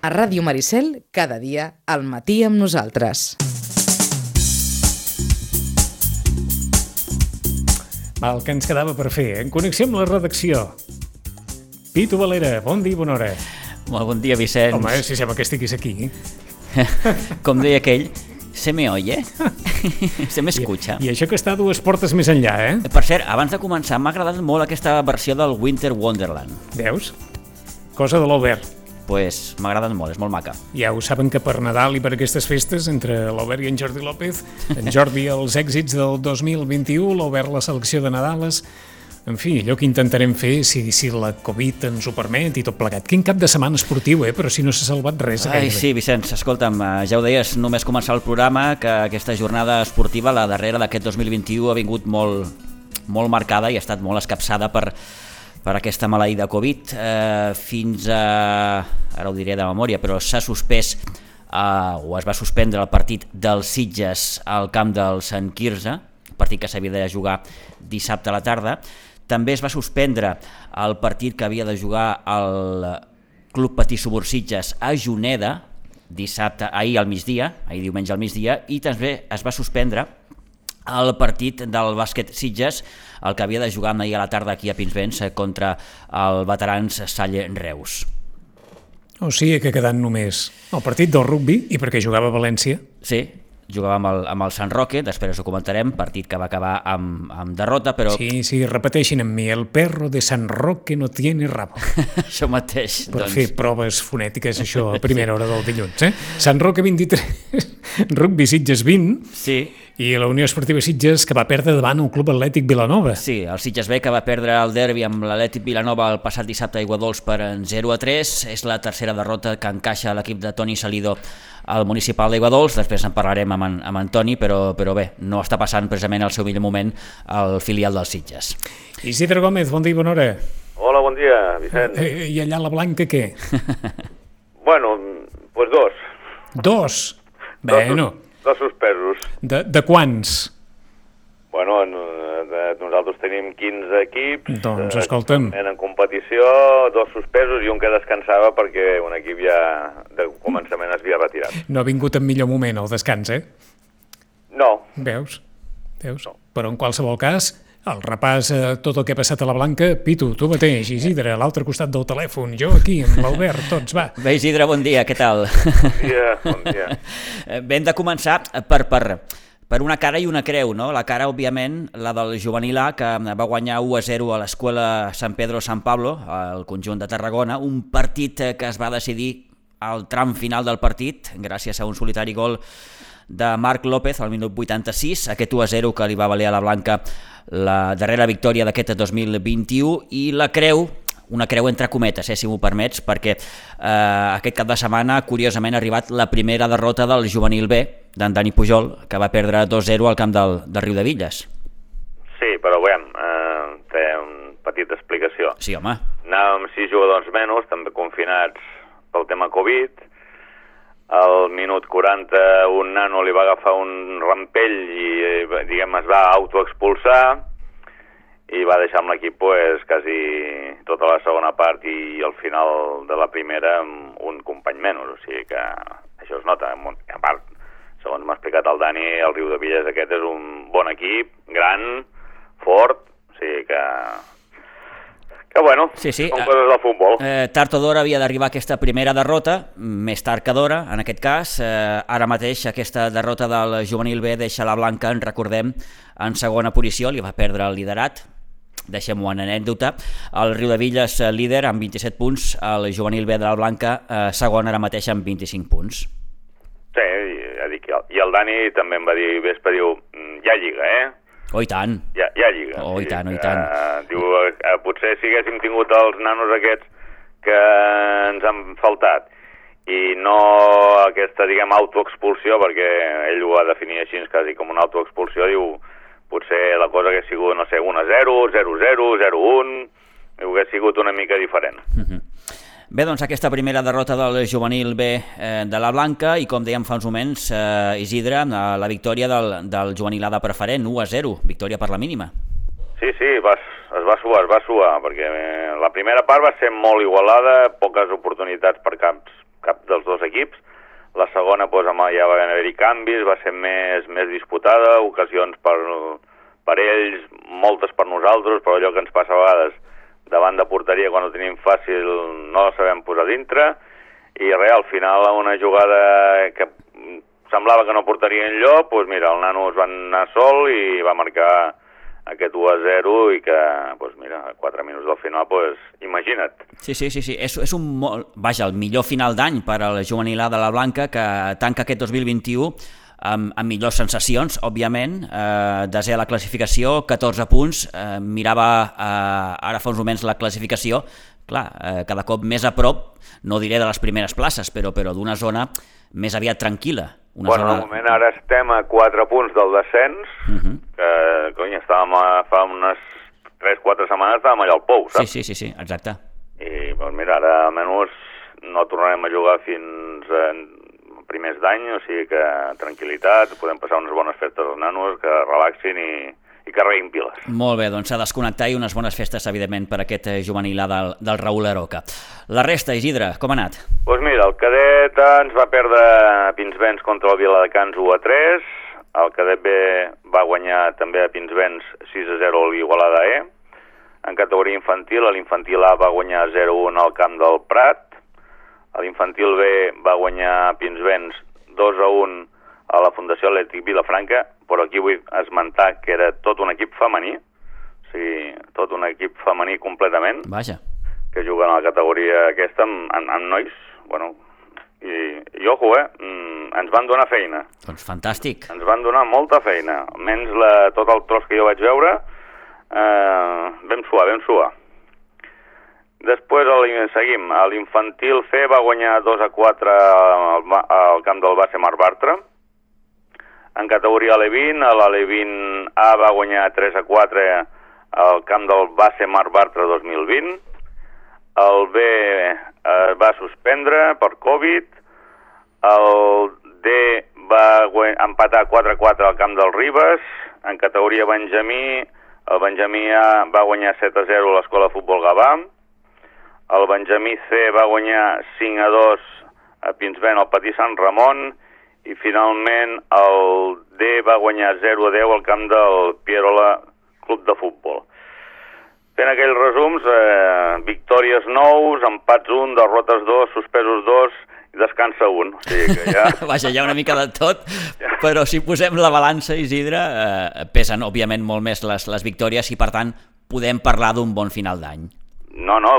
A Ràdio Maricel, cada dia, al matí amb nosaltres. Va, el que ens quedava per fer, en connexió amb la redacció. Pitu Valera, bon dia i bona hora. Molt bon dia, Vicenç. Home, si sembla que estiguis aquí. Com deia aquell, se me oye? se m'escucha? I, I això que està dues portes més enllà, eh? Per cert, abans de començar, m'ha agradat molt aquesta versió del Winter Wonderland. Veus? Cosa de l'Obert. Pues, m'ha agradat molt, és molt maca. Ja ho saben que per Nadal i per aquestes festes, entre l'Obert i en Jordi López, en Jordi els èxits del 2021, l'Obert la selecció de Nadales, en fi, allò que intentarem fer si, si la Covid ens ho permet i tot plegat. Quin cap de setmana esportiu, eh? Però si no s'ha salvat res. Ai, gairebé. sí, Vicenç, escolta'm, eh, ja ho deies, només començar el programa, que aquesta jornada esportiva, la darrera d'aquest 2021, ha vingut molt, molt marcada i ha estat molt escapçada per, per aquesta maleïda Covid. Eh, fins a... ara ho diré de memòria, però s'ha suspès eh, o es va suspendre el partit dels Sitges al camp del Sant Quirze, partit que s'havia de jugar dissabte a la tarda. També es va suspendre el partit que havia de jugar el Club Patí Subursitges a Juneda, dissabte, ahir al migdia, ahir diumenge al migdia, i també es va suspendre el partit del bàsquet Sitges, el que havia de jugar ahir a la tarda aquí a Pinsbens eh, contra el veterans Salle Reus. O sigui que quedant només el partit del rugby i perquè jugava a València. Sí, jugava amb el, amb el Sant Roque, després ho comentarem, partit que va acabar amb, amb derrota, però Sí, sí, repeteixin amb mi, el perro de San Roque no tiene rabo. això mateix. Per doncs, fer proves fonètiques, això, a primera hora del dilluns. Eh? Sant Roque 23, rugby Sitges 20, Sí, i la Unió Esportiva Sitges que va perdre davant el Club Atlètic Vilanova. Sí, el Sitges B que va perdre el derbi amb l'Atlètic Vilanova el passat dissabte a Iguadols per en 0 a 3. És la tercera derrota que encaixa l'equip de Toni Salido al municipal d'Iguadols. Després en parlarem amb en, amb en Toni, però, però bé, no està passant precisament el seu millor moment al filial del Sitges. Isidre Gómez, bon dia i bona hora. Hola, bon dia, Vicent. Eh, I allà la Blanca què? Bueno, pues dos. Dos. Bueno, Dos suspesos. de, de quants? Bueno, en, de, nosaltres tenim 15 equips. Doncs, eh, escolta'm. En competició, dos suspesos i un que descansava perquè un equip ja de començament es havia retirat. No ha vingut en millor moment el descans, eh? No, Veus? Veus? Però en qualsevol cas, el repàs a tot el que ha passat a la Blanca, Pitu, tu mateix, Isidre, a l'altre costat del telèfon, jo aquí, amb l'Albert, tots, va. Bé, Isidre, bon dia, què tal? bon dia, bon dia. Eh, Bé, hem de començar per, per, per una cara i una creu, no? La cara, òbviament, la del juvenil A, que va guanyar 1 a 0 a l'escola Sant Pedro San Pablo, al conjunt de Tarragona, un partit eh, que es va decidir al tram final del partit, gràcies a un solitari gol de Marc López al minut 86, aquest 1 a 0 que li va valer a la Blanca la darrera victòria d'aquest 2021 i la creu una creu entre cometes, eh, si m'ho permets, perquè eh, aquest cap de setmana, curiosament, ha arribat la primera derrota del juvenil B, d'en Dani Pujol, que va perdre 2-0 al camp del, del Riu de Villes. Sí, però veiem, eh, fer una petita explicació. Sí, home. Anàvem sis jugadors menys, també confinats pel tema Covid. Al minut 40 un nano li va agafar un rampell i, eh, diguem, es va autoexpulsar i va deixar amb l'equip pues, quasi tota la segona part i al final de la primera un company menys, o sigui que això es nota. A part, segons m'ha explicat el Dani, el Riu de Villes aquest és un bon equip, gran, fort, o sigui que... Que bueno, Sí, sí, són eh, coses del futbol. Eh, tard o d'hora havia d'arribar aquesta primera derrota, més tard que d'hora, en aquest cas. Eh, ara mateix aquesta derrota del juvenil B deixa la Blanca, en recordem, en segona posició, li va perdre el liderat, deixem-ho en anècdota. El Riu de Villes, eh, líder, amb 27 punts, el juvenil B de la Blanca, eh, segon ara mateix amb 25 punts. Sí, ja dic, i el Dani també em va dir, Vespa, diu, "Mm, ha lliga, eh? Oh, i tant. Hi ha, hi ha lliga. Oh, i tant, oh, i que, tant. eh, diu, eh, potser si haguéssim tingut els nanos aquests que ens han faltat i no aquesta, diguem, autoexpulsió, perquè ell ho ha definit així, quasi com una autoexpulsió, diu, potser la cosa hagués sigut, no sé, 1 a 0, 0 a 0, 0 a 1, diu, hagués sigut una mica diferent. Bé, doncs aquesta primera derrota del juvenil B eh, de la Blanca i com dèiem fa uns moments, eh, Isidre, eh, la victòria del, del juvenil A de preferent, 1 a 0, victòria per la mínima. Sí, sí, va, es va suar, es va suar, perquè eh, la primera part va ser molt igualada, poques oportunitats per cap, cap dels dos equips. La segona, doncs, amb, ja va haver-hi canvis, va ser més, més disputada, ocasions per, per ells, moltes per nosaltres, però allò que ens passa a vegades davant de porteria quan ho tenim fàcil no la sabem posar dintre, i res, al final una jugada que semblava que no portaria enlloc, doncs mira, el nano es va anar sol i va marcar aquest 1 a 0 i que, doncs mira, a 4 minuts del final, doncs imagina't. Sí, sí, sí, sí. És, és un molt, vaja, el millor final d'any per al juvenil A de la Blanca que tanca aquest 2021 amb, amb millors sensacions, òbviament, eh, desè a la classificació, 14 punts, eh, mirava eh, ara fa uns moments la classificació, clar, eh, cada cop més a prop, no diré de les primeres places, però, però d'una zona més aviat tranquil·la. Una bueno, zona... de moment ara estem a 4 punts del descens, uh Mhm. -huh. que, cony, estàvem a, fa unes 3-4 setmanes estàvem allà al Pou, Sí, saps? sí, sí, sí, exacte. I, doncs mira, ara almenys no tornarem a jugar fins a primers d'any, o sigui que tranquil·litat, podem passar unes bones festes als nanos, que relaxin i, i carreguin piles. Molt bé, doncs a desconnectar i unes bones festes, evidentment, per aquest eh, juvenil A del, del Raül Aroca. La resta, Isidre, com ha anat? Doncs pues mira, el cadet ens va perdre Pinsbens contra el Viladecans 1 a 3, el cadet B va guanyar també a Pinsbens 6 a 0 a l'Igualada E, en categoria infantil, l'infantil A va guanyar 0-1 al camp del Prat, a l'infantil B va guanyar Pinsbens 2 a 1 a la Fundació Atlètic Vilafranca, però aquí vull esmentar que era tot un equip femení, o sigui, tot un equip femení completament, Vaja. que juguen a la categoria aquesta amb, amb, amb nois, bueno, i, i ojo, eh, mm, ens van donar feina, Doncs fantàstic. ens van donar molta feina, almenys la, tot el tros que jo vaig veure, eh, vam suar, vam suar. Després el, seguim, l'infantil C va guanyar 2 a 4 al, al camp del base Mar Bartra, en categoria Alevin, a l'Alevin A va guanyar 3 a 4 al camp del base Mar Bartra 2020, el B eh, va suspendre per Covid, el D va empatar 4 a 4 al camp del Ribes, en categoria Benjamí, el Benjamí A va guanyar 7 a 0 a l'Escola de Futbol Gavà, el Benjamí C va guanyar 5 a 2 a Pinsbent al Patí Sant Ramon i finalment el D va guanyar 0 a 10 al camp del Pierola Club de Futbol. Fent aquells resums, eh, victòries 9, empats 1, derrotes 2, suspesos 2 i descansa 1. O sigui que ja... Vaja, hi ha una mica de tot, però si posem la balança, Isidre, eh, pesen, òbviament, molt més les, les victòries i, per tant, podem parlar d'un bon final d'any. No, no,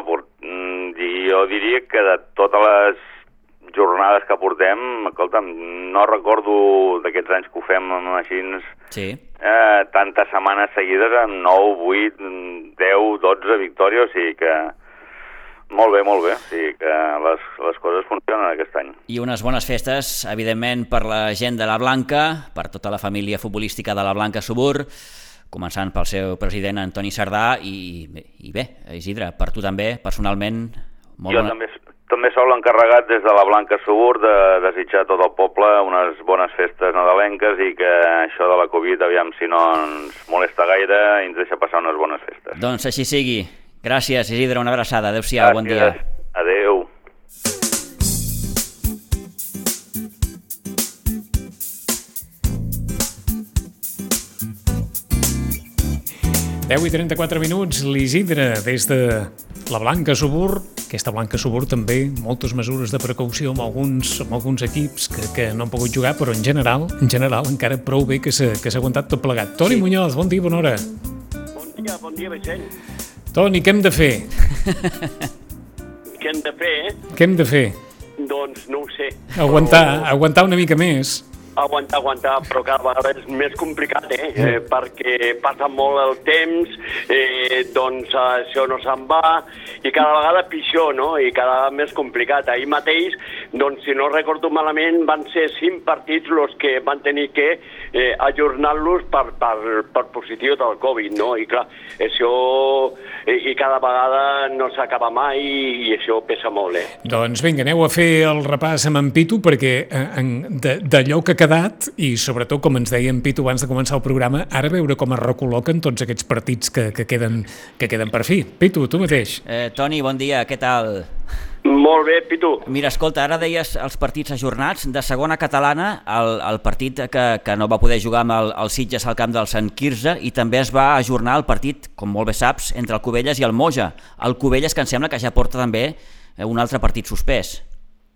jo diria que de totes les jornades que portem, escolta'm, no recordo d'aquests anys que ho fem així Sí. eh, tantes setmanes seguides amb 9, 8, 10, 12 victòries, o sigui que molt bé, molt bé, o sigui que les, les coses funcionen aquest any. I unes bones festes, evidentment, per la gent de la Blanca, per tota la família futbolística de la Blanca Subur, començant pel seu president Antoni Sardà i, i bé, Isidre, per tu també, personalment, molt jo bona... també, també sóc l'encarregat des de la Blanca Subur de desitjar a tot el poble unes bones festes nadalenques i que això de la Covid, aviam si no ens molesta gaire i ens deixa passar unes bones festes. Doncs així sigui. Gràcies, Isidre, una abraçada. Adéu-siau, bon dia. Adéu. 10 i 34 minuts, l'Isidre, des de la Blanca Subur, aquesta Blanca Subur també, moltes mesures de precaució amb alguns, amb alguns equips que, que no han pogut jugar, però en general, en general encara prou bé que s'ha aguantat tot plegat. Toni Sí. Muñoz, bon dia, bona hora. Bon dia, bon dia, Vicent. Toni, què hem de fer? Què hem de fer, eh? Què hem de fer? Doncs no ho sé. Aguantar, aguantar una mica més. Aguantar, aguantar, però cada vegada és més complicat, eh? eh perquè passa molt el temps, eh, doncs això no se'n va, i cada vegada pitjor, no? I cada vegada més complicat. Ahir mateix, doncs, si no recordo malament, van ser cinc partits els que van tenir que eh, ajornar-los per, per, per positiu del Covid, no? I clar, això... I, i cada vegada no s'acaba mai i, i això pesa molt, eh? Doncs vinga, aneu a fer el repàs amb en Pitu perquè eh, d'allò que ha quedat i sobretot, com ens deia en Pitu abans de començar el programa, ara veure com es recol·loquen tots aquests partits que, que, queden, que queden per fi. Pitu, tu mateix. Eh, Toni, bon dia, què tal? Molt bé, Pitu. Mira, escolta, ara deies els partits ajornats. De segona catalana, el, el partit que, que no va poder jugar amb el, el Sitges al camp del Sant Quirze i també es va ajornar el partit, com molt bé saps, entre el Cubelles i el Moja. El Cubelles que em sembla que ja porta també eh, un altre partit suspès.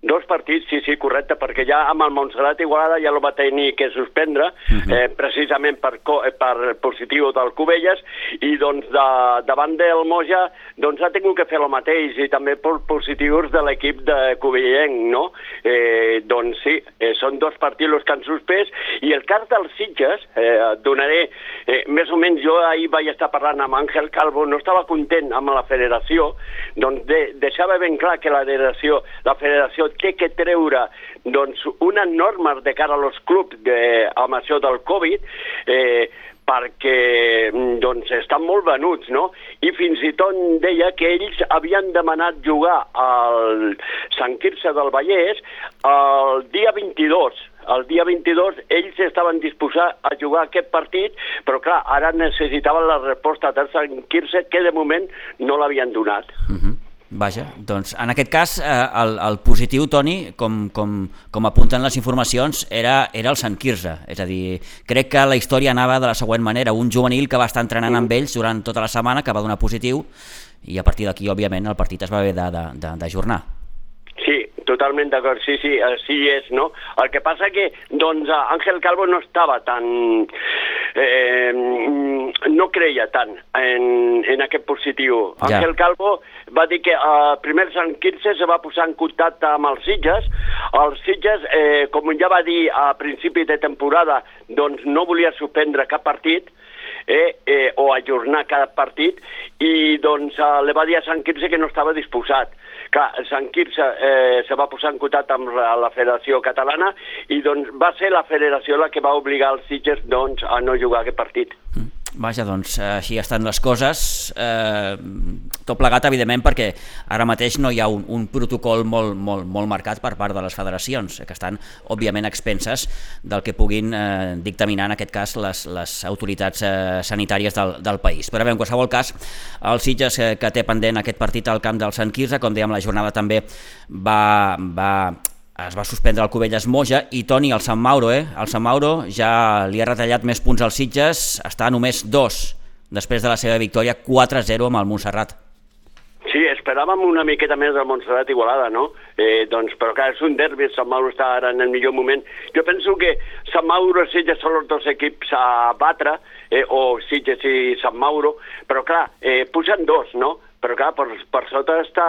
Dos partits, sí, sí, correcte, perquè ja amb el Montserrat Igualada ja el va tenir que suspendre, uh -huh. eh, precisament per, per positiu del Cubelles, i doncs de, davant del Moja doncs ha tingut que fer el mateix, i també per positius de l'equip de Cubellenc, no? Eh, doncs sí, eh, són dos partits els que han suspès, i el cas dels Sitges, eh, donaré, eh, més o menys jo ahir vaig estar parlant amb Àngel Calvo, no estava content amb la federació, doncs de, deixava ben clar que la federació, la federació té que treure doncs, unes normes de cara als clubs de, amb això del Covid eh, perquè doncs, estan molt venuts, no? I fins i tot deia que ells havien demanat jugar al Sant Quirze del Vallès el dia 22, el dia 22 ells estaven disposats a jugar aquest partit, però clar, ara necessitaven la resposta del Sant Quirze que de moment no l'havien donat. Uh -huh. Vaja, doncs en aquest cas eh, el, el positiu, Toni, com, com, com apunten les informacions, era, era el Sant Quirze. És a dir, crec que la història anava de la següent manera. Un juvenil que va estar entrenant amb ells durant tota la setmana, que va donar positiu, i a partir d'aquí, òbviament, el partit es va haver d'ajornar. Sí, totalment d'acord, sí, sí, així és, no? El que passa que, doncs, Àngel Calvo no estava tan... Eh, no creia tant en, en aquest positiu. Ja. Àngel Calvo va dir que uh, primer Sant Quirze se va posar en contacte amb els Sitges. Els Sitges, eh, com ja va dir a principi de temporada, doncs no volia suspendre cap partit, eh, eh, o ajornar cap partit, i doncs uh, li va dir a Sant Quirze que no estava disposat. Clar, Sant Quirze eh, se va posar en contacte amb la, la Federació Catalana i doncs va ser la federació la que va obligar els Sitges doncs, a no jugar aquest partit. Mm. Vaja, doncs així estan les coses, eh, tot plegat evidentment perquè ara mateix no hi ha un, un protocol molt, molt, molt marcat per part de les federacions, que estan òbviament expenses del que puguin eh, dictaminar en aquest cas les, les autoritats eh, sanitàries del, del país. Però bé, en qualsevol cas, el Sitges eh, que té pendent aquest partit al camp del Sant Quirze, com dèiem, la jornada també va, va es va suspendre el Covelles Moja i Toni, el Sant Mauro, eh? El Sant Mauro ja li ha retallat més punts als Sitges, està només dos després de la seva victòria 4-0 amb el Montserrat. Sí, esperàvem una miqueta més del Montserrat Igualada, no? Eh, doncs, però clar, és un derbi, Sant Mauro està ara en el millor moment. Jo penso que Sant Mauro i Sitges són els dos equips a batre, eh, o Sitges i Sant Mauro, però clar, eh, pugen dos, no? Però clar, per, per sota està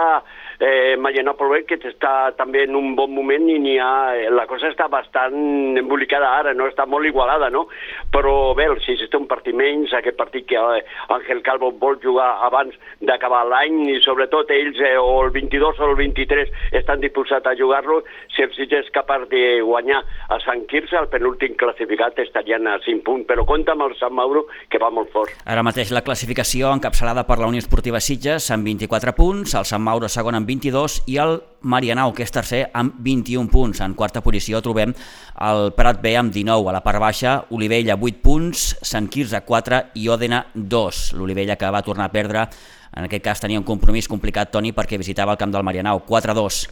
eh, Marianopol que està també en un bon moment i ha, eh, la cosa està bastant embolicada ara, no està molt igualada, no? Però bé, si té un partit menys, aquest partit que eh, Ángel Calvo vol jugar abans d'acabar l'any i sobretot ells eh, o el 22 o el 23 estan disposats a jugar-lo, si el Sitges és capaç de guanyar a Sant Quirze, el penúltim classificat estarien a 5 punts, però compta amb el Sant Mauro que va molt fort. Ara mateix la classificació encapçalada per la Unió Esportiva Sitges amb 24 punts, el Sant Mauro segon amb amb 22 i el Marianau, que és tercer, amb 21 punts. En quarta posició trobem el Prat B amb 19. A la part baixa, Olivella 8 punts, Sant Quirze 4 i Òdena 2. L'Olivella que va tornar a perdre, en aquest cas tenia un compromís complicat, Toni, perquè visitava el camp del Marianau, 4-2.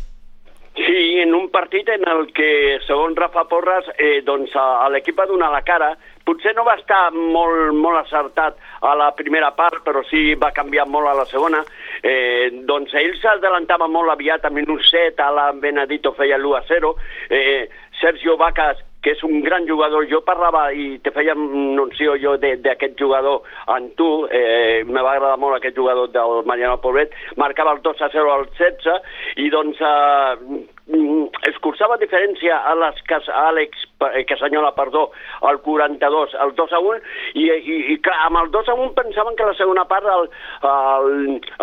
Sí, en un partit en el que, segons Rafa Porras, eh, doncs l'equip va donar la cara, potser no va estar molt, molt acertat a la primera part, però sí va canviar molt a la segona. Eh, doncs ell s'adelantava molt aviat a minut 7, a Benedito feia l'1 a 0, eh, Sergio Vacas que és un gran jugador. Jo parlava i te feia anuncio jo d'aquest jugador en tu, eh, me va agradar molt aquest jugador del Mariano Pobret, marcava el 2 a 0 al 16 i doncs eh, Mm, es cursava diferència a les que Àlex eh, Casanyola, perdó, al 42, al 2 a 1, i, i, i clar, amb el 2 a 1 pensaven que la segona part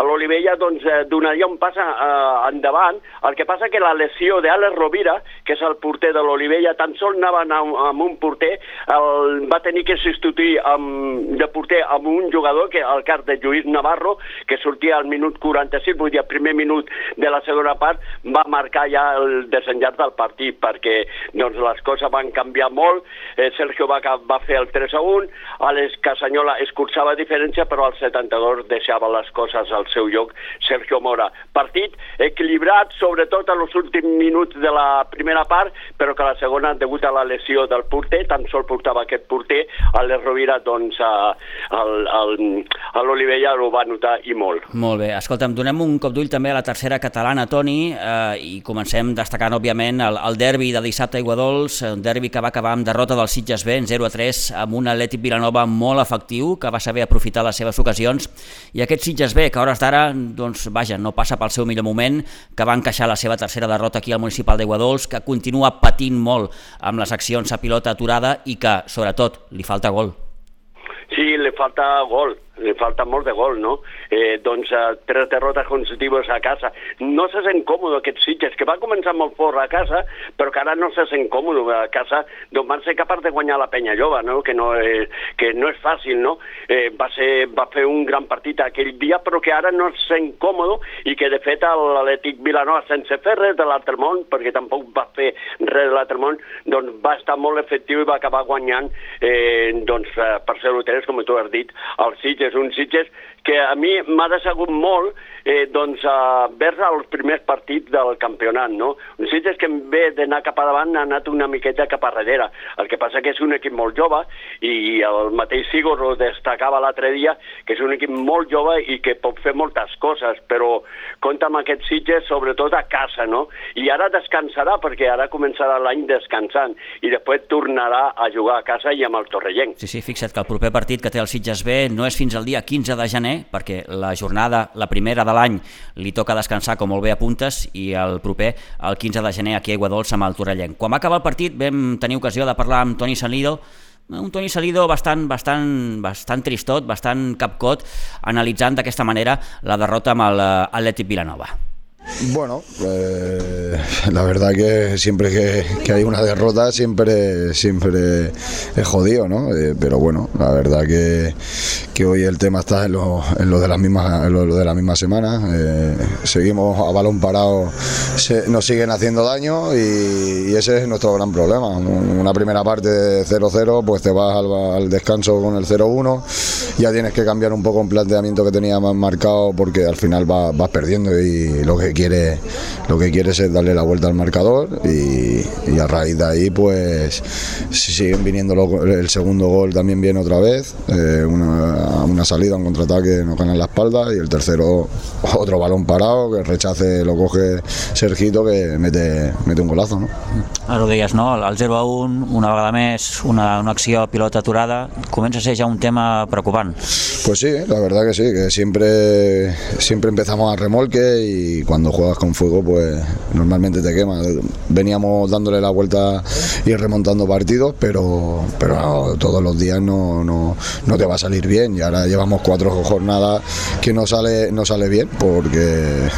l'Olivella doncs, eh, donaria un pas uh, endavant. El que passa que la lesió d'Àlex Rovira, que és el porter de l'Olivella, tan sol anava amb, amb un porter, el, va tenir que substituir amb, de porter amb un jugador, que el cas de Lluís Navarro, que sortia al minut 46, vull dir, al primer minut de la segona part, va marcar ja el desenllaç del partit perquè doncs, les coses van van canviar molt, eh, Sergio va, va fer el 3 a 1, Alex Casanyola escurçava diferència, però al 72 deixava les coses al seu lloc Sergio Mora. Partit equilibrat, sobretot en els últims minuts de la primera part, però que la segona, degut a la lesió del porter, tan sol portava aquest porter, a les Rovira, doncs, a l'Olivella ho va notar i molt. Molt bé. Escolta'm, donem un cop d'ull també a la tercera catalana, Toni, eh, i comencem destacant, òbviament, el, el derbi de dissabte a Iguadols, un derbi que va acabar amb derrota del Sitges B en 0 a 3, amb un Atlètic Vilanova molt efectiu, que va saber aprofitar les seves ocasions, i aquest Sitges B, que a hores d'ara, doncs, vaja, no passa pel seu millor moment, que va encaixar la seva tercera derrota aquí al municipal d'Iguadols, que continua patint molt amb les accions a pilota aturada i que, sobretot, li falta gol. Sí, li falta gol li falta molt de gol, no? Eh, doncs eh, tres derrotes consecutives a casa. No se sent còmode aquest Sitges, que va començar molt fort a casa, però que ara no se sent còmode a casa, doncs van ser capaç de guanyar la penya jove, no? Que no, eh, que no és fàcil, no? Eh, va, ser, va fer un gran partit aquell dia, però que ara no se sent còmode i que de fet l'Atlètic Vilanova sense fer res de l'Altermont, perquè tampoc va fer res de l'Altermont, doncs va estar molt efectiu i va acabar guanyant eh, doncs, eh, per ser l'1 com tu has dit, el Sitges, un Sitges que a mi m'ha decebut molt eh, doncs, a vers els primers partits del campionat. No? Un Sitges que en ve d'anar cap a davant ha anat una miqueta cap a darrere. El que passa que és un equip molt jove i el mateix Sigor ho destacava l'altre dia, que és un equip molt jove i que pot fer moltes coses, però compta amb aquest Sitges sobretot a casa, no? I ara descansarà perquè ara començarà l'any descansant i després tornarà a jugar a casa i amb el Torrellenc. Sí, sí, fixa't que el proper partit que té el Sitges B no és fins al dia 15 de gener, perquè la jornada, la primera de l'any, li toca descansar, com molt bé apuntes, i el proper, el 15 de gener, aquí a Aiguadols, amb el Torrellenc. Quan va acabar el partit vam tenir ocasió de parlar amb Toni Salido, un Toni Salido bastant, bastant, bastant tristot, bastant capcot, analitzant d'aquesta manera la derrota amb l'Atlètic Vilanova. Bueno, eh, la verdad que siempre que, que, hay una derrota siempre, siempre es jodido, ¿no? Eh, pero bueno, la verdad que, que, hoy el tema está en lo, en lo de las mismas en lo, de la misma semana. Eh, seguimos a balón parado, se, nos siguen haciendo daño y, y, ese es nuestro gran problema. Una primera parte de 0-0, pues te vas al, al descanso con el 0-1, ya tienes que cambiar un poco el planteamiento que teníamos marcado porque al final vas, vas perdiendo y lo que quiere lo que quiere es darle la vuelta al marcador y, y a raíz de ahí pues si siguen viniendo lo, el segundo gol también viene otra vez eh, una, una, salida un contraataque nos ganan la espalda y el tercero otro balón parado que rechace lo coge Sergito que mete, mete un golazo no? Ara ho deies, no? El 0 a 1, una vegada més, una, una acció pilota aturada, comença a ser ja un tema preocupant. Pues sí, la verdad que sí, que siempre, siempre empezamos a remolque y cuando con fuego, pues normalmente te quema. Veníamos dándole la vuelta y remontando partidos, pero, pero todos los días no, no, no, te va a salir bien. Y ahora llevamos cuatro jornadas que no sale, no sale bien, porque,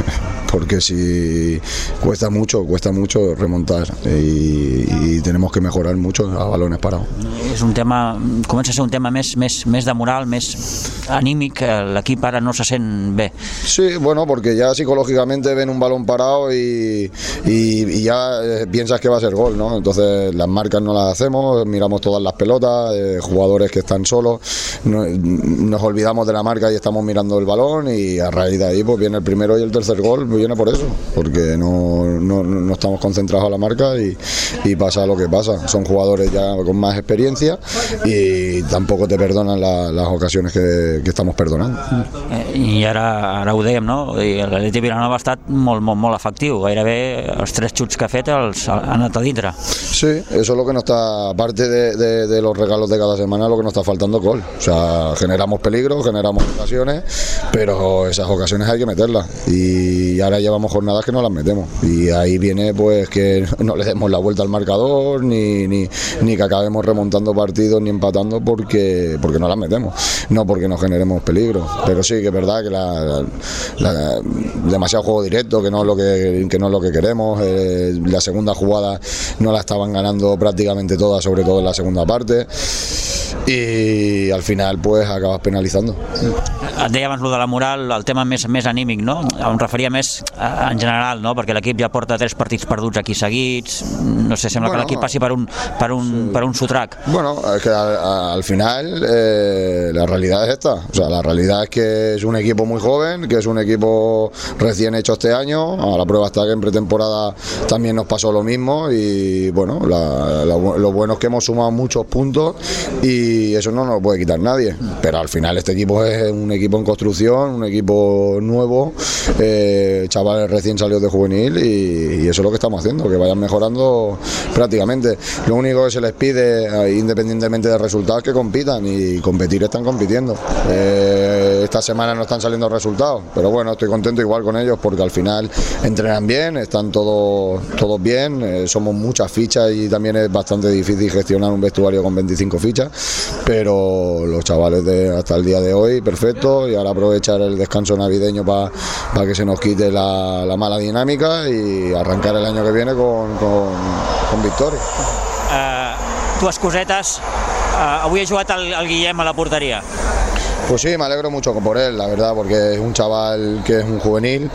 porque si cuesta mucho, cuesta mucho remontar y, y tenemos que mejorar mucho a balones parados. És un tema, comença a ser un tema més, més, més de moral, més anímic, l'equip ara no se sent bé. Sí, bueno, porque ya psicológicamente ven un balón parado y, y, y ya eh, piensas que va a ser gol, ¿no? Entonces las marcas no las hacemos, miramos todas las pelotas, eh, jugadores que están solos, no, nos olvidamos de la marca y estamos mirando el balón y a raíz de ahí pues viene el primero y el tercer gol, viene por eso, porque no, no, no estamos concentrados a la marca y, y, pasa lo que pasa. Son jugadores ya con más experiencia y tampoco te perdonan la, las ocasiones que, que estamos perdonando. Eh, I ara, ara ho dèiem, no? L'Atleti Vilanova ha estat molt, molt, molt efectiu. Gairebé els tres xuts que ha fet els han anat a dintre. Sí, eso es lo que nos está, aparte de, de, de los regalos de cada semana, lo que nos está faltando gol. O sea, generamos peligro, generamos ocasiones, pero esas ocasiones hay que meterlas. Y ahora llevamos jornadas que no las metemos. Y ahí viene pues que no le demos la vuelta al marcador, ni, ni, ni que acabemos remontando partidos, ni empatando porque, porque no las metemos. No porque no generemos peligro. Pero sí que es verdad que la, demasiado juego directo, que no es lo que, que no es lo que queremos. eh, la segunda jugada no la estaban ganando prácticamente todas, sobre todo en la segunda parte. Y al final pues acabas penalizando. Et abans lo de la moral, el tema més, més anímic, no? Em referia més en general, no? Perquè l'equip ja porta tres partits perduts aquí seguits, no sé, sembla Bueno, que l'equip passi per un, per un, per un sotrac. Bueno, es que al, al final eh, la realidad es esta. O sea, la realidad es que es un equipo muy joven, que es un equipo recién hecho este año. A la prueba está que en pretemporada también nos pasó lo mismo y bueno, la- la lo bueno es que hemos sumado muchos puntos y eso no nos lo puede quitar nadie. Pero al final este equipo es un equipo en construcción, un equipo nuevo, eh, chavales recién salidos de juvenil y, eso es lo que estamos haciendo, que vayan mejorando prácticamente. Lo único que se les pide, eh, independientemente de resultados, es que compitan y competir están compitiendo. Eh, esta semana no están saliendo resultados, pero bueno, estoy contento igual con ellos porque al final entrenan bien, están todos, todos bien, eh, somos muchas fichas y también es bastante difícil gestionar un vestuario con 25 fichas, pero los chavales de hasta el día de hoy, perfecto, y ahora aprovechar el descanso navideño para que se nos quite la, la mala dinámica y arrancar el año que viene con, con, con victoria. Uh, dues cosetes. Uh, avui ha jugat el, el Guillem a la porteria. Pues sí, me alegro mucho por él, la verdad, porque es un chaval que es un juvenil,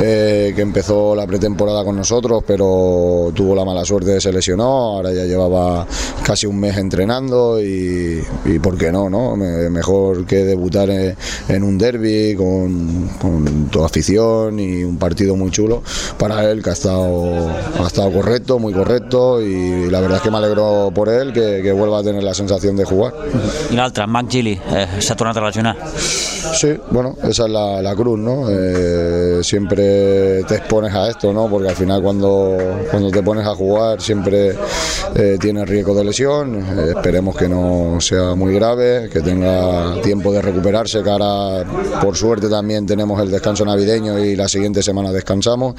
eh, que empezó la pretemporada con nosotros, pero tuvo la mala suerte de se lesionó, ahora ya llevaba casi un mes entrenando y, y ¿por qué no? no? Me- mejor que debutar en, un derby con, con toda afición y un partido muy chulo para él, que ha estado, ha estado correcto, muy correcto y la verdad es que me alegro por él, que, vuelva a tener la sensación de jugar. I l'altre, Mac Gili, eh, s'ha tornat a lesionar. Sí, bueno, esa es la, la cruz, ¿no? Eh, siempre te expones a esto, ¿no? Porque al final cuando, cuando te pones a jugar siempre eh, tienes riesgo de lesión. Eh, esperemos que no sea muy grave, que tenga tiempo de recuperarse, que ahora por suerte también tenemos el descanso navideño y la siguiente semana descansamos.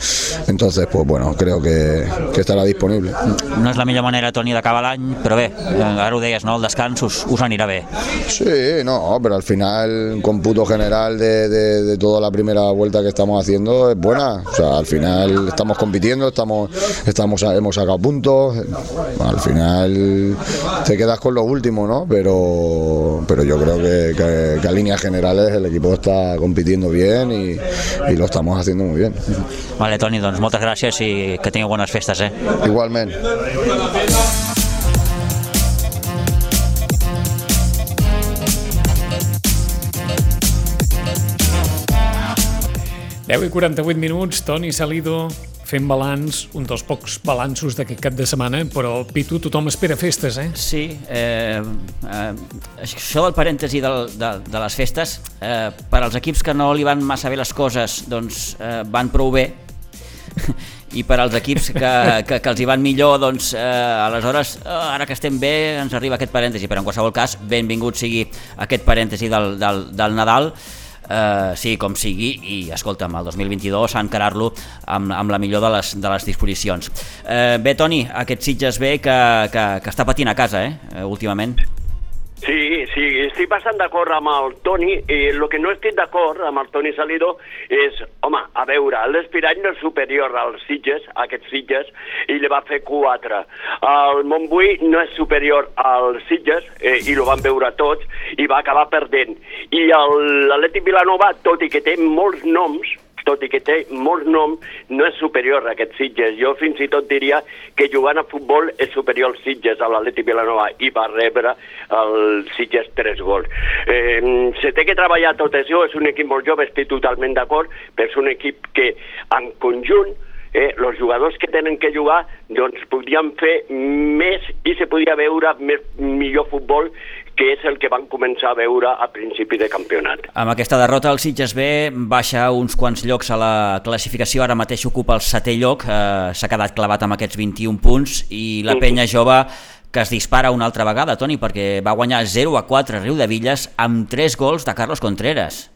Entonces, pues bueno, creo que, que estarà disponible. No és la millor manera, Toni, d'acabar l'any, però bé, eh, ara ho deies, no? el descans us, us anirà bé. Sí, no, pero al final, un cómputo general de, de- de toda la primera vuelta que estamos haciendo es buena. O sea, al final estamos compitiendo, estamos, estamos, hemos sacado puntos. Al final te quedas con lo último, ¿no? Pero, pero yo creo que, que- que a líneas generales el equipo está compitiendo bien y, y lo estamos haciendo muy bien. Vale, Toni, doncs moltes gràcies i que tingueu bones festes, eh? Igualmente. 10 i 48 minuts, Toni Salido fent balanç, un dels pocs balanços d'aquest cap de setmana, però Pitu, tothom espera festes, eh? Sí, eh, eh, això del parèntesi del, de, de les festes, eh, per als equips que no li van massa bé les coses, doncs eh, van prou bé, i per als equips que, que, que els hi van millor, doncs eh, aleshores, eh, ara que estem bé, ens arriba aquest parèntesi, però en qualsevol cas, benvingut sigui aquest parèntesi del, del, del Nadal, Uh, sí, com sigui, i escolta'm, el 2022 s'ha encarar-lo amb, amb la millor de les, de les disposicions. Uh, bé, Toni, aquest Sitges B que, que, que està patint a casa, eh, últimament. Sí, sí, estic bastant d'acord amb el Toni. Eh, el que no estic d'acord amb el Toni Salido és, home, a veure, l'Espirall no és superior als Sitges, a aquests Sitges, i li va fer 4. El Montbui no és superior als Sitges, eh, i lo van veure tots, i va acabar perdent. I l'Atlètic Vilanova, tot i que té molts noms, tot i que té molts noms, no és superior a aquests Sitges. Jo fins i tot diria que jugant a futbol és superior als Sitges, a l'Atlètic Vilanova, i va rebre el Sitges tres gols. Eh, se té que treballar tot això, és un equip molt jove, estic totalment d'acord, però és un equip que en conjunt eh, els jugadors que tenen que jugar doncs podrien fer més i se podia veure més, millor futbol que és el que van començar a veure a principi de campionat. Amb aquesta derrota el Sitges B baixa uns quants llocs a la classificació, ara mateix ocupa el setè lloc, eh, s'ha quedat clavat amb aquests 21 punts i la penya jove que es dispara una altra vegada, Toni, perquè va guanyar 0 a 4 a Riu de Villes amb 3 gols de Carlos Contreras.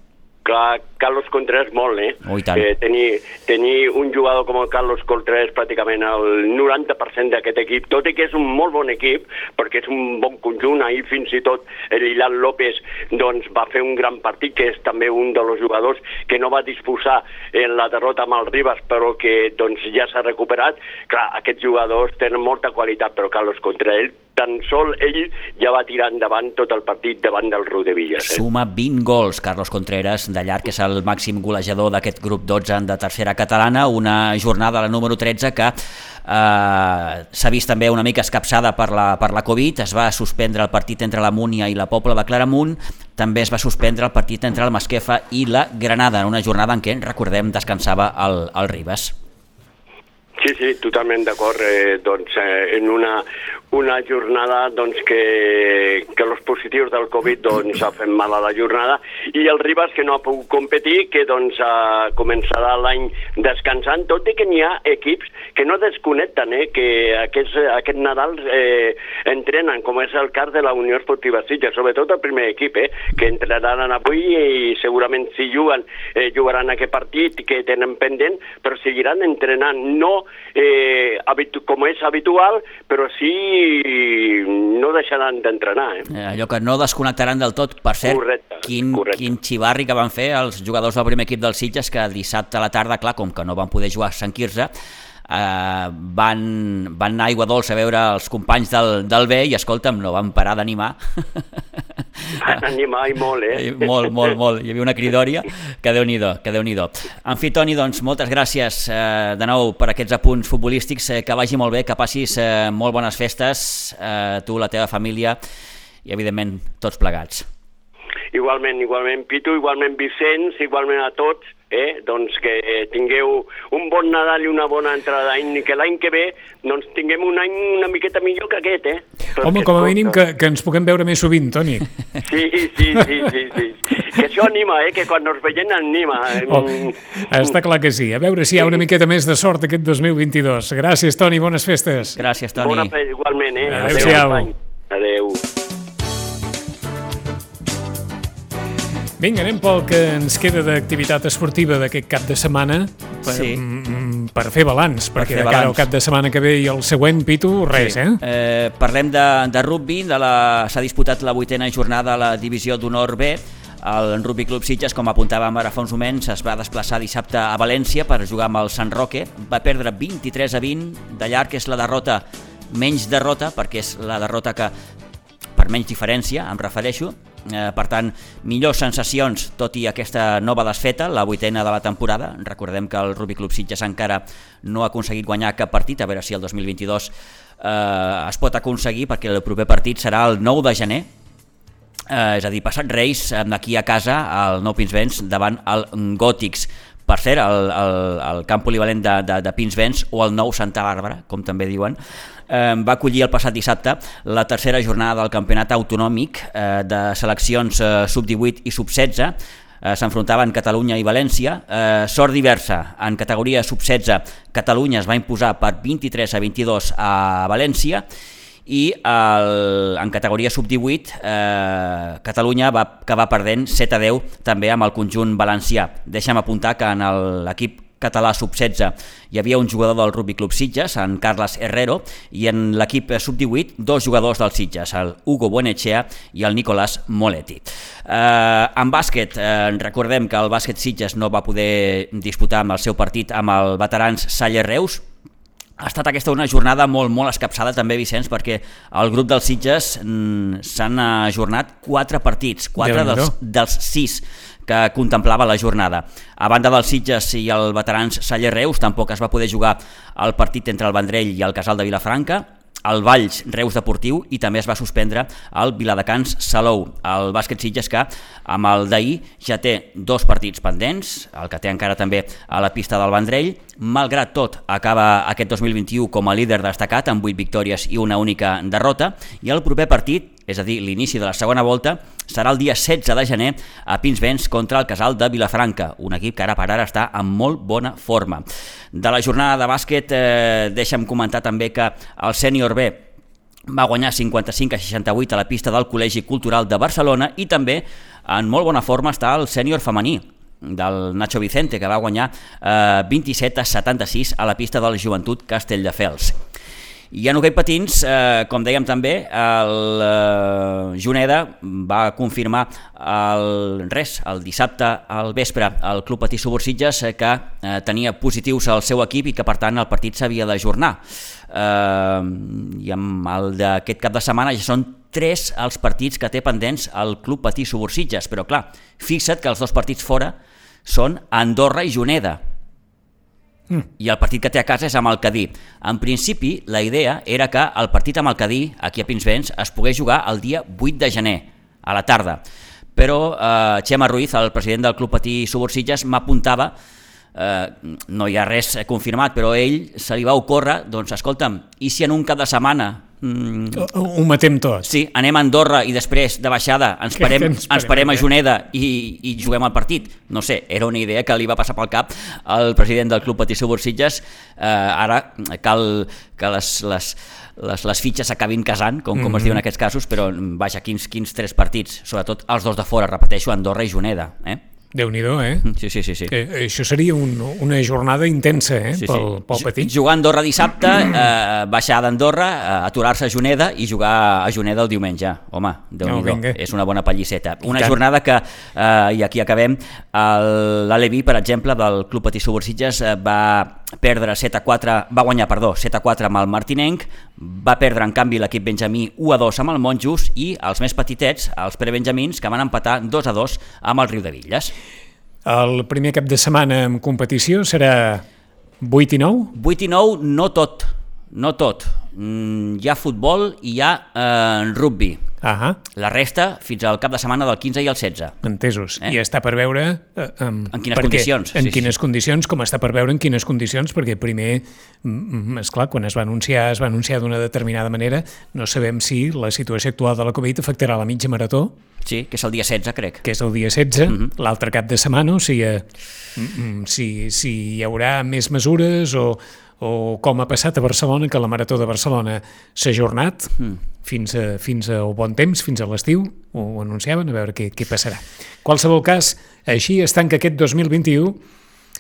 Clar, Carlos Contreras molt, eh? Oh. Eh, tenir, tenir un jugador com el Carlos Contreras pràcticament el 90% d'aquest equip, tot i que és un molt bon equip, perquè és un bon conjunt, ahir fins i tot el Ilan López doncs, va fer un gran partit, que és també un dels jugadors que no va disposar en la derrota amb el Ribas, però que doncs, ja s'ha recuperat. Clar, aquests jugadors tenen molta qualitat, però Carlos Contreras tan sol ell ja va tirar endavant tot el partit davant del Rodevillas. Eh? Suma 20 gols, Carlos Contreras, de llarg, que és el màxim golejador d'aquest grup 12 de tercera catalana, una jornada, la número 13, que eh, s'ha vist també una mica escapçada per la, per la Covid, es va suspendre el partit entre la Múnia i la Pobla de Claramunt, també es va suspendre el partit entre el Masquefa i la Granada, en una jornada en què, recordem, descansava el, el Ribas. Sí, sí, totalment d'acord. Eh, doncs, eh, en una, una jornada doncs, que, que els positius del Covid doncs, ha fet mal a la jornada. I el Ribas que no ha pogut competir, que doncs, començarà l'any descansant, tot i que n'hi ha equips que no desconnecten, eh, que aquest, aquest Nadal eh, entrenen, com és el cas de la Unió Esportiva Sitges, sobretot el primer equip, eh, que entrenaran avui i segurament si juguen, eh, jugaran aquest partit que tenen pendent, però seguiran entrenant, no eh, com és habitual, però sí no deixaran d'entrenar. Eh? Eh, allò que no desconnectaran del tot. Per cert, correcte, quin, correcte. quin xivarri que van fer els jugadors del primer equip del Sitges, que dissabte a la tarda, clar, com que no van poder jugar a Sant Quirze, eh, van, van anar a Aigua Dolça a veure els companys del, del B i, escolta'm, no van parar d'animar. Van animar i molt, eh? molt, molt, molt. Hi havia una cridòria que déu nhi que déu nhi En fi, Toni, doncs, moltes gràcies eh, de nou per aquests apunts futbolístics, eh, que vagi molt bé, que passis eh, molt bones festes, eh, tu, la teva família i, evidentment, tots plegats. Igualment, igualment, Pitu, igualment Vicenç, igualment a tots, eh? doncs que tingueu un bon Nadal i una bona entrada d'any i que l'any que ve doncs tinguem un any una miqueta millor que aquest, eh? Home, com a mínim que, que ens puguem veure més sovint, Toni. Sí, sí, sí, sí, sí. Que això anima, eh? Que quan ens veiem anima. Oh, està clar que sí. A veure si hi ha una miqueta més de sort aquest 2022. Gràcies, Toni, bones festes. Gràcies, Toni. Bona igualment, eh? Adéu-siau. Adéu. Adéu. Vinga, anem pel que ens queda d'activitat esportiva d'aquest cap de setmana per, Sí. mm, per fer balanç, Per perquè fer de cara al cap de setmana que ve i el següent, Pitu, res, Sí. eh? eh? Parlem de, de rugby, de la s'ha disputat la vuitena jornada a la divisió d'honor B. El Rugby Club Sitges, com apuntàvem ara fa uns moments, es va desplaçar dissabte a València per jugar amb el Sant Roque. Va perdre 23 a 20, de llarg és la derrota, menys derrota, perquè és la derrota que per menys diferència, em refereixo. Eh, per tant, millors sensacions, tot i aquesta nova desfeta, la vuitena de la temporada. Recordem que el Rugby Club Sitges encara no ha aconseguit guanyar cap partit, a veure si el 2022 eh, es pot aconseguir, perquè el proper partit serà el 9 de gener, eh, és a dir, passat Reis, eh, d'aquí a casa, al Nou Pinsbens, davant el Gòtics. Per cert, el, el, el camp polivalent de, de, de Pinsbens, o el nou Santa Bàrbara, com també diuen, eh, va acollir el passat dissabte la tercera jornada del campionat autonòmic eh, de seleccions eh, sub-18 i sub-16, eh, s'enfrontaven Catalunya i València. Eh, sort diversa, en categoria sub-16 Catalunya es va imposar per 23 a 22 a València i el, en categoria sub-18 eh, Catalunya va acabar perdent 7 a 10 també amb el conjunt valencià. Deixa'm apuntar que en l'equip català sub-16 hi havia un jugador del Rugby Club Sitges, en Carles Herrero, i en l'equip sub-18 dos jugadors del Sitges, el Hugo Buenechea i el Nicolás Moletti. Eh, en bàsquet, eh, recordem que el bàsquet Sitges no va poder disputar amb el seu partit amb el veterans Salle Reus, ha estat aquesta una jornada molt, molt escapçada també, Vicenç, perquè el grup dels Sitges mm, s'han ajornat quatre partits, quatre dels, dels sis que contemplava la jornada. A banda dels Sitges i el veterans Saller Reus, tampoc es va poder jugar el partit entre el Vendrell i el Casal de Vilafranca, el Valls Reus Deportiu i també es va suspendre el Viladecans Salou. El bàsquet Sitges que amb el d'ahir ja té dos partits pendents, el que té encara també a la pista del Vendrell. Malgrat tot, acaba aquest 2021 com a líder destacat amb 8 victòries i una única derrota i el proper partit, és a dir, l'inici de la segona volta, serà el dia 16 de gener a Pinsbens contra el Casal de Vilafranca, un equip que ara per ara està en molt bona forma. De la jornada de bàsquet, eh, deixa'm comentar també que el sènior B va guanyar 55 a 68 a la pista del Col·legi Cultural de Barcelona i també en molt bona forma està el sènior femení. del Nacho Vicente, que va guanyar eh, 27 a 76 a la pista del Joventut Castelldefels. I en hoquei patins, eh, com dèiem també, el eh, Juneda va confirmar el, res, el dissabte al vespre al Club Patí Subursitges eh, que eh, tenia positius al seu equip i que per tant el partit s'havia d'ajornar. Eh, I amb el d'aquest cap de setmana ja són tres els partits que té pendents el Club Patí Subursitges, però clar, fixa't que els dos partits fora són Andorra i Juneda, Mm. i el partit que té a casa és amb el Cadí. En principi, la idea era que el partit amb el Cadí, aquí a Pinsbens, es pogués jugar el dia 8 de gener, a la tarda. Però eh, Xema Ruiz, el president del Club Patí Subursitges, m'apuntava eh, no hi ha res confirmat, però ell se li va ocórrer, doncs escolta'm, i si en un cap de setmana Mm. Ho, ho matem tot. Sí, anem a Andorra i després de baixada ens parem, ens parem, ens parem a Juneda i, i juguem al partit. No sé, era una idea que li va passar pel cap al president del Club Patí Subursitges. Eh, ara cal que les, les, les, les fitxes s'acabin casant, com, com mm -hmm. es diu en aquests casos, però vaja, quins, quins tres partits, sobretot els dos de fora, repeteixo, Andorra i Juneda. Eh? Déu nhi eh? Sí, sí, sí. sí. Eh, això seria un, una jornada intensa, eh? Sí, pel, sí. pel petit. Jugar a Andorra dissabte, eh, baixar d'Andorra, eh, aturar-se a Juneda i jugar a Juneda el diumenge. Home, déu nhi no, és una bona pallisseta. Una jornada que, eh, i aquí acabem, l'Alevi, per exemple, del Club Patí Subursitges, eh, va perdre 7 a 4, va guanyar, perdó, 7 a 4 amb el Martinenc, va perdre en canvi l'equip Benjamí 1 a 2 amb el Monjos i els més petitets, els prebenjamins, que van empatar 2 a 2 amb el Riu de Villes. El primer cap de setmana en competició serà 8 i 9? 8 i 9 no tot, no tot. Mm, hi ha futbol i hi ha eh, rugby. -huh. La resta fins al cap de setmana del 15 i el 16. Entesos. Eh? I està per veure... Eh, um, en quines condicions. En sí, quines sí. condicions, com està per veure en quines condicions, perquè primer, és clar, quan es va anunciar, es va anunciar d'una determinada manera, no sabem si la situació actual de la Covid afectarà la mitja marató. Sí, que és el dia 16, crec. Que és el dia 16, uh -huh. l'altre cap de setmana, o sigui, eh, si, si hi haurà més mesures o o com ha passat a Barcelona, que la Marató de Barcelona s'ha ajornat mm. fins, a, fins a bon temps, fins a l'estiu, ho anunciaven, a veure què, què passarà. qualsevol cas, així es tanca aquest 2021,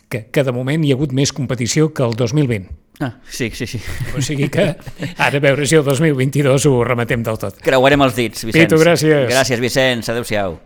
que, que de moment hi ha hagut més competició que el 2020. Ah, sí, sí, sí. O sigui que ara a veure si el 2022 ho rematem del tot. Creuarem els dits, Vicenç. Pitu, gràcies. Gràcies, Vicenç. Adéu-siau.